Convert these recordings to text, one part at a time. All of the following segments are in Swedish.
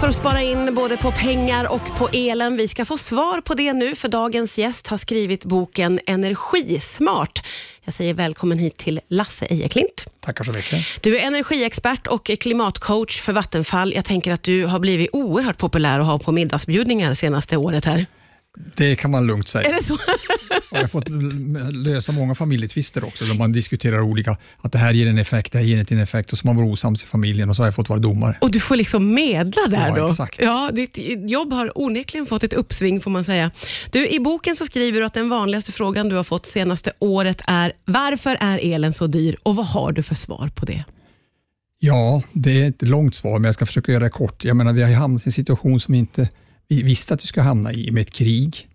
för att spara in både på pengar och på elen. Vi ska få svar på det nu, för dagens gäst har skrivit boken Energismart. Jag säger välkommen hit till Lasse Ejeklint. Tackar så mycket. Du är energiexpert och klimatcoach för Vattenfall. Jag tänker att du har blivit oerhört populär att ha på middagsbjudningar senaste året här. Det kan man lugnt säga. Är det så? Och jag har fått lösa många familjetvister också, där man diskuterar olika, att det här ger en effekt, det här ger inte en effekt, och så man var osams i familjen och så har jag fått vara domare. Och du får liksom medla där Ja, då? exakt. Ja, ditt jobb har onekligen fått ett uppsving får man säga. Du, I boken så skriver du att den vanligaste frågan du har fått senaste året är varför är elen så dyr och vad har du för svar på det? Ja, det är ett långt svar, men jag ska försöka göra det kort. Jag menar, vi har hamnat i en situation som inte vi visste att vi skulle hamna i, med ett krig,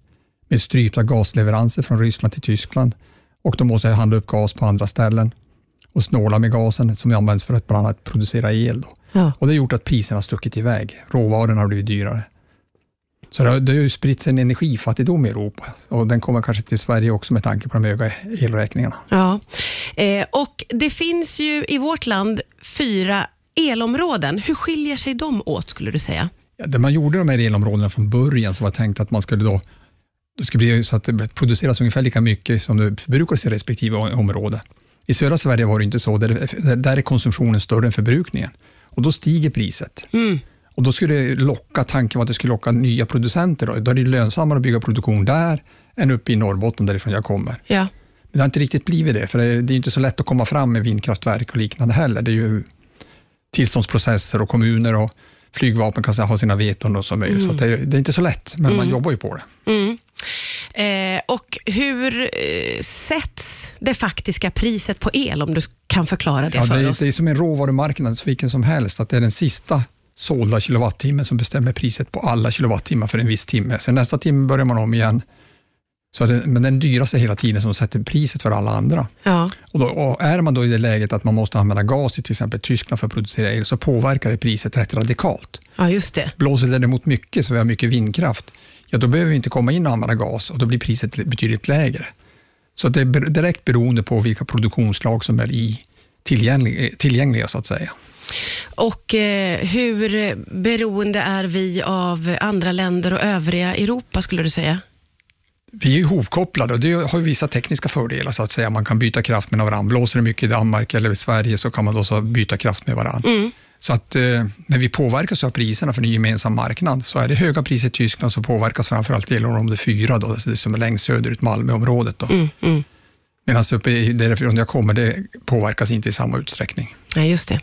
med strypta gasleveranser från Ryssland till Tyskland och de måste handla upp gas på andra ställen och snåla med gasen som används för att bland annat producera el. Då. Ja. Och det har gjort att priserna har stuckit iväg. Råvarorna har blivit dyrare. Så det har, det har ju spritts en energifattigdom i Europa och den kommer kanske till Sverige också med tanke på de höga elräkningarna. Ja. Eh, och Det finns ju i vårt land fyra elområden. Hur skiljer sig de åt skulle du säga? Ja, det man gjorde de här elområdena från början så var tänkt att man skulle då det skulle bli så att det produceras ungefär lika mycket som det förbrukas i respektive område. I södra Sverige var det inte så, där, där är konsumtionen större än förbrukningen och då stiger priset. Mm. Och då skulle det locka, tanken var att det skulle locka nya producenter. Då, då är det lönsammare att bygga produktion där än uppe i Norrbotten därifrån jag kommer. Ja. Men det har inte riktigt blivit det, för det är, inte så lätt att komma fram med vindkraftverk och liknande heller. Det är ju tillståndsprocesser och kommuner och flygvapen kan ha sina veton och så möjligt. Så att det, är- det är inte så lätt, men man jobbar ju på det. Mm. Eh, och hur eh, sätts det faktiska priset på el, om du kan förklara det Ja, för det, är, oss? det är som en råvarumarknad, så vilken som helst, att det är den sista sålda kilowattimmen som bestämmer priset på alla kilowattimmar för en viss timme. Sen nästa timme börjar man om igen. Så det, men den dyraste hela tiden som sätter priset för alla andra. Ja. Och, då, och är man då i det läget att man måste använda gas i till exempel Tyskland för att producera el, så påverkar det priset rätt radikalt. ja, just det. Blåser det däremot mycket, så vi har mycket vindkraft, ja då behöver vi inte komma in och använda gas och då blir priset betydligt lägre. Så det är direkt beroende på vilka produktionsslag som är i tillgängliga, tillgängliga så att säga. Och eh, hur beroende är vi av andra länder och övriga Europa, skulle du säga? Vi är ihopkopplade och det har vissa tekniska fördelar så att säga. Man kan byta kraft med varandra. Blåser det mycket i Danmark eller i Sverige så kan man då så byta kraft med varandra. Så att eh, när vi påverkas av priserna för en gemensam marknad, så är det höga priser i Tyskland så påverkas framförallt elområde 4, då, det som är längst söderut, Malmöområdet. Då. Mm, mm. Medan uppe i- därifrån jag kommer, det påverkas inte i samma utsträckning. Ja, just det.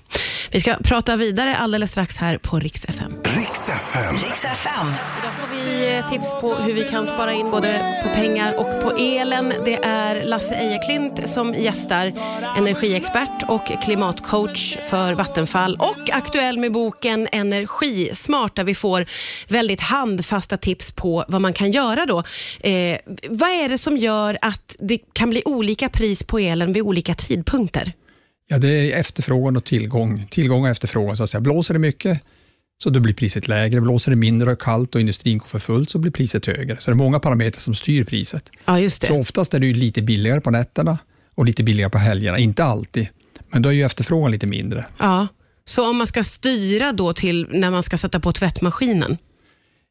Vi ska prata vidare alldeles strax här på Rix FM. Riks FM. Riks FM. Idag får vi eh, tips på hur vi kan spara in både på pengar och på elen. Det är Lasse Ejeklint som gästar, energiexpert och klimatcoach för Vattenfall och aktuell med boken Energismart där vi får väldigt handfasta tips på vad man kan göra då. Eh, vad är det som gör att det kan bli olika pris på elen vid olika tidpunkter? Ja, det är efterfrågan och tillgång. Tillgång och efterfrågan, så att säga. Blåser det mycket, så då blir priset lägre. Blåser det mindre och kallt och industrin går för fullt, så blir priset högre. Så det är många parametrar som styr priset. Ja, just Så det. oftast är det lite billigare på nätterna och lite billigare på helgerna. Inte alltid, men då är ju efterfrågan lite mindre. Ja. Så om man ska styra då till när man ska sätta på tvättmaskinen?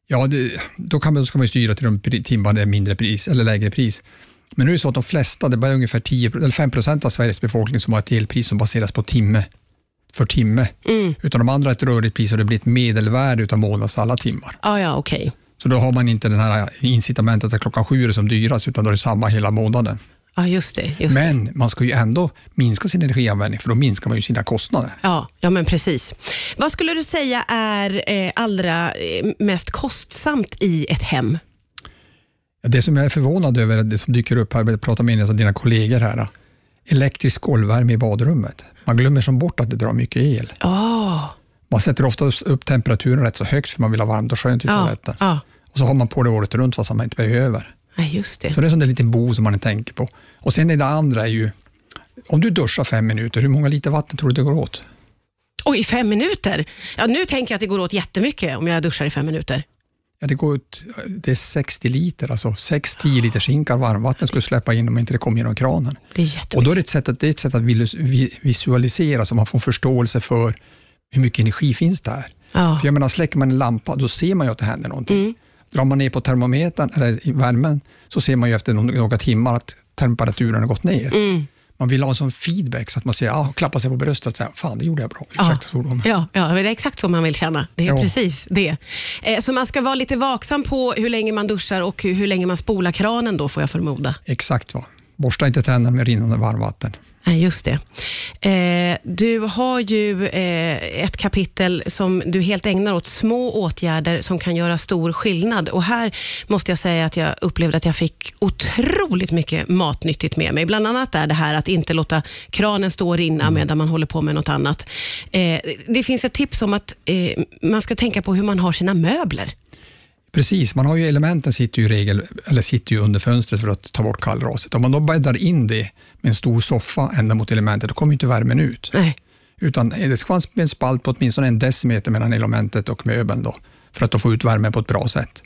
Ja, det, då, kan man, då ska man styra till de timmar det är mindre pris eller lägre pris. Men nu är det så att de flesta, det är bara ungefär 10, eller 5 procent av Sveriges befolkning som har ett elpris som baseras på timme för timme. Mm. Utan de andra har ett rörligt pris och det blir ett medelvärde utav månadens alla timmar. Ja, ja, okej. Så då har man inte den här incitamentet att klockan sju är det som dyrast, utan då är det samma hela månaden. Ja, just det. Just det. Men man ska ju ändå minska sin energianvändning, för då minskar man ju sina kostnader. Ja, ja, men precis. Vad skulle du säga är eh, allra eh, mest kostsamt i ett hem? Det som jag är förvånad över, det som dyker upp här, jag pratar med en av dina kollegor här, elektrisk golvvärme i badrummet. Man glömmer som bort att det drar mycket el. Åh, Man sätter ofta upp temperaturen rätt så högt för man vill ha varmt och skönt i ja, toaletten. ja. Och så har man på det året runt fast man inte behöver. Ja, just det. Så det är en sån där liten bo som man inte tänker på. Och sen är det andra är ju, om du duschar fem minuter, hur många liter vatten tror du det går åt? Oj, fem minuter? Ja, nu tänker jag att det går åt jättemycket om jag duschar i fem minuter. Ja, det går ut, det är 60 liter, alltså 6-10 liters hinkar varmvatten skulle släppa in om inte det kom genom kranen. Det är Och då är det ett sätt att, det är ett sätt att visualisera så man får förståelse för hur mycket energi finns där. Ja. För jag menar, släcker man en lampa, då ser man ju att det händer någonting. Drar man ner på termometern, eller i värmen, så ser man ju efter några timmar att temperaturen har gått ner. Man vill ha en sån feedback så att man ser, ah, klappar sig på bröstet och säger, fan det gjorde jag bra. Ursäkta svordomen. Ja, ja, det är exakt så man vill känna. Det är Ja. precis det. Eh, Så man ska vara lite vaksam på hur länge man duschar och hur hur länge man spolar kranen då, får jag förmoda. Exakt va. Borsta inte tänderna med rinnande varmvatten. Nej, just det. Eh, du har ju eh, ett kapitel som du helt ägnar åt små åtgärder som kan göra stor skillnad. Och Här måste jag säga att jag upplevde att jag fick otroligt mycket matnyttigt med mig. Bland annat är det här att inte låta kranen stå och rinna medan man håller på med något annat. Eh, det finns ett tips om att eh, man ska tänka på hur man har sina möbler. Precis, man har ju elementen sitter ju regel, eller sitter ju under fönstret för att ta bort kallraset. Om man då bäddar in det med en stor soffa ända mot elementet, då kommer inte värmen ut. Nej. Utan det ska vara en spalt på åtminstone en decimeter mellan elementet och möbeln då, för att då få ut värmen på ett bra sätt.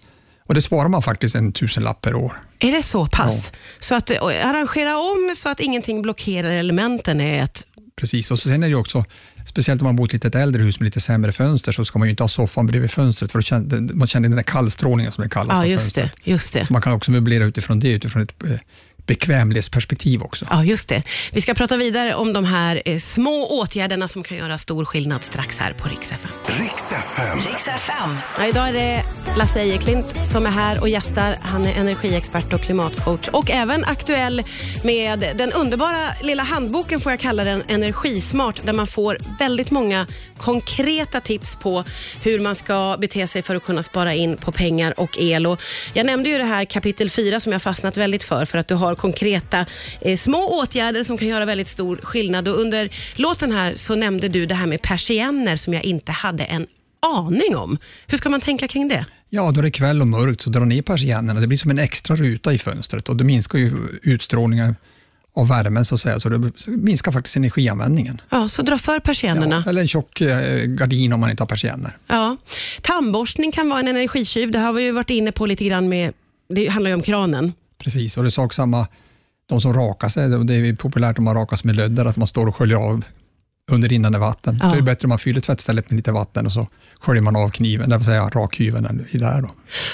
Och det sparar man faktiskt en tusenlapp per år. Är det så pass? Så att eh, arrangera om så att ingenting blockerar elementen är ett Precis, och så sen är det också, speciellt om man bor i ett lite äldre hus med lite sämre fönster, så ska man ju inte ha soffan bredvid fönstret, för då känner, man känner den där kallstrålningen som det kallas. Ja, just det. Just det. Så man kan också möblera utifrån det, utifrån ett eh, bekvämlighetsperspektiv också. Ja, just det. Vi ska prata vidare om de här eh, små åtgärderna som kan göra stor skillnad strax här på Rix FM. Riks FM. Riks FM. Ja, idag är det Lasse Ejeklint som är här och gästar. Han är energiexpert och klimatcoach och även aktuell med den underbara lilla handboken, får jag kalla den, Energismart, där man får väldigt många konkreta tips på hur man ska bete sig för att kunna spara in på pengar och el. Och jag nämnde ju det här kapitel 4 som jag fastnat väldigt för, för att du har konkreta eh, små åtgärder som kan göra väldigt stor skillnad. Och under låten här så nämnde du det här med persienner som jag inte hade en aning om. Hur ska man tänka kring det? Ja, då är det kväll och mörkt, så dra ner persiennerna. Det blir som en extra ruta i fönstret och det minskar ju utstrålningen av värmen, så att säga, så det minskar faktiskt energianvändningen. Ja, så dra för persiennerna. Ja, eller en tjock eh, gardin om man inte har persienner. Ja. Tandborstning kan vara en energitjuv. Det har vi ju varit inne på lite grann med, det handlar ju om kranen. Precis, och det är sak samma, de som rakar sig, det är populärt om man rakas med lödder, att man står och sköljer av under rinnande vatten. Ja. Det är bättre om man fyller tvättstället med lite vatten och så sköljer man av kniven, det vill säga rakhyveln i där. Då.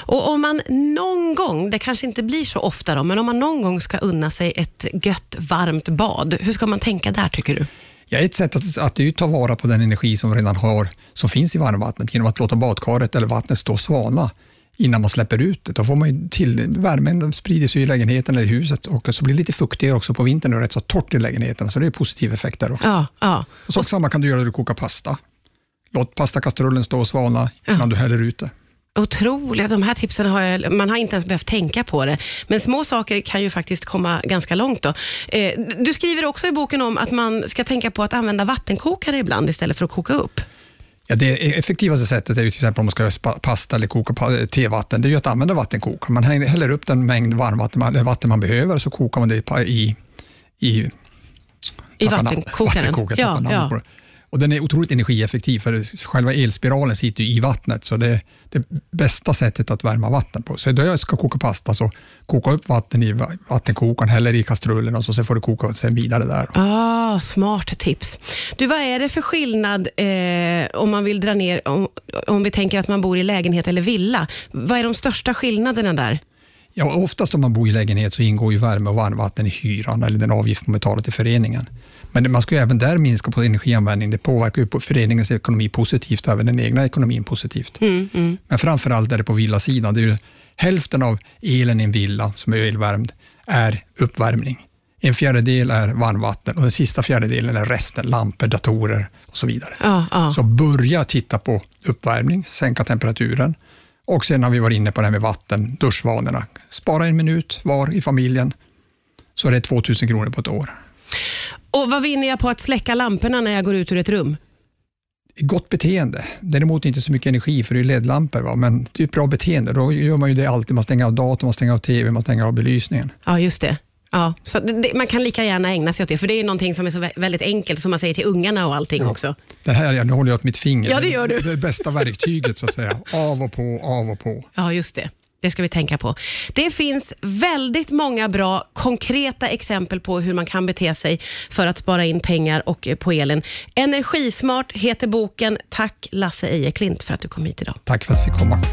Och om man någon gång, det kanske inte blir så ofta då, men om man någon gång ska unna sig ett gött varmt bad, hur ska man tänka där tycker du? Ja, ett sätt att, att ju ta vara på den energi som redan har, som finns i varmvattnet genom att låta badkaret eller vattnet stå och svalna innan man släpper ut det. Då får man till, värmen sprider sig i lägenheten eller i huset och så blir det lite fuktigare också på vintern och rätt så torrt i lägenheten, så det är positiv effekt där också. Ja, ja. Och så samma kan du göra när du kokar pasta. Låt pastakastrullen stå och svalna innan du häller ut det. Otroliga, de här tipsen har jag, man har inte ens behövt tänka på det. Men små saker kan ju faktiskt komma ganska långt. Då. Eh, du skriver också i boken om att man ska tänka på att använda vattenkokare ibland istället för att koka upp. Ja, det effektivaste sättet är ju till exempel om man ska göra pasta eller koka pa- tevatten, det är ju att använda vattenkokaren. Man häller upp den mängd varmvatten man, vatten man behöver, så kokar man det i, i, I namn- vattenkokaren. vattenkokaren, Ja, ja. Och den är otroligt energieffektiv, för själva elspiralen sitter i vattnet, så det är det bästa sättet att värma vatten på. Så då jag ska koka pasta, så koka upp vatten i va- vattenkokaren, häller i kastrullen och så sen får du koka sen vidare där. Ah, smart tips. Du, vad är det för skillnad eh, om man vill dra ner, om, om vi tänker att man bor i lägenhet eller villa? Vad är de största skillnaderna där? Ja, oftast om man bor i lägenhet så ingår ju värme och varmvatten i hyran eller den avgift man betalar till föreningen. Men man ska ju även där minska på energianvändning. Det påverkar ju på föreningens ekonomi positivt och även den egna ekonomin positivt. Men framför allt är det på villasidan. Det är ju hälften av elen i en villa som är elvärmd är uppvärmning. En fjärdedel är varmvatten och den sista fjärdedelen är resten, lampor, datorer och så vidare. Ja, ja. Så börja titta på uppvärmning, sänka temperaturen och sen har vi varit inne på det här med vatten, duschvanorna. Spara en minut var i familjen, så är det 2000 kronor på ett år. Och vad vinner jag på att släcka lamporna när jag går ut ur ett rum? Gott beteende, däremot inte så mycket energi för det är LED-lampor, va? men det är ett bra beteende. Då gör man ju det alltid, man stänger av datorn, man stänger av TV, man stänger av belysningen. Ja, just det. Ja, så det, man kan lika gärna ägna sig åt det, för det är någonting som är så vä- väldigt enkelt, som man säger till ungarna och allting också. Det här, ja, nu håller jag upp mitt finger. Ja, det gör du. Det det bästa verktyget så att säga. Av och på, av och på. Ja, just det. Det ska vi tänka på. Det finns väldigt många bra konkreta exempel på hur man kan bete sig för att spara in pengar och eh, på elen. Energismart heter boken. Tack Lasse Ejeklint för att du kom hit idag. Tack för att jag fick komma.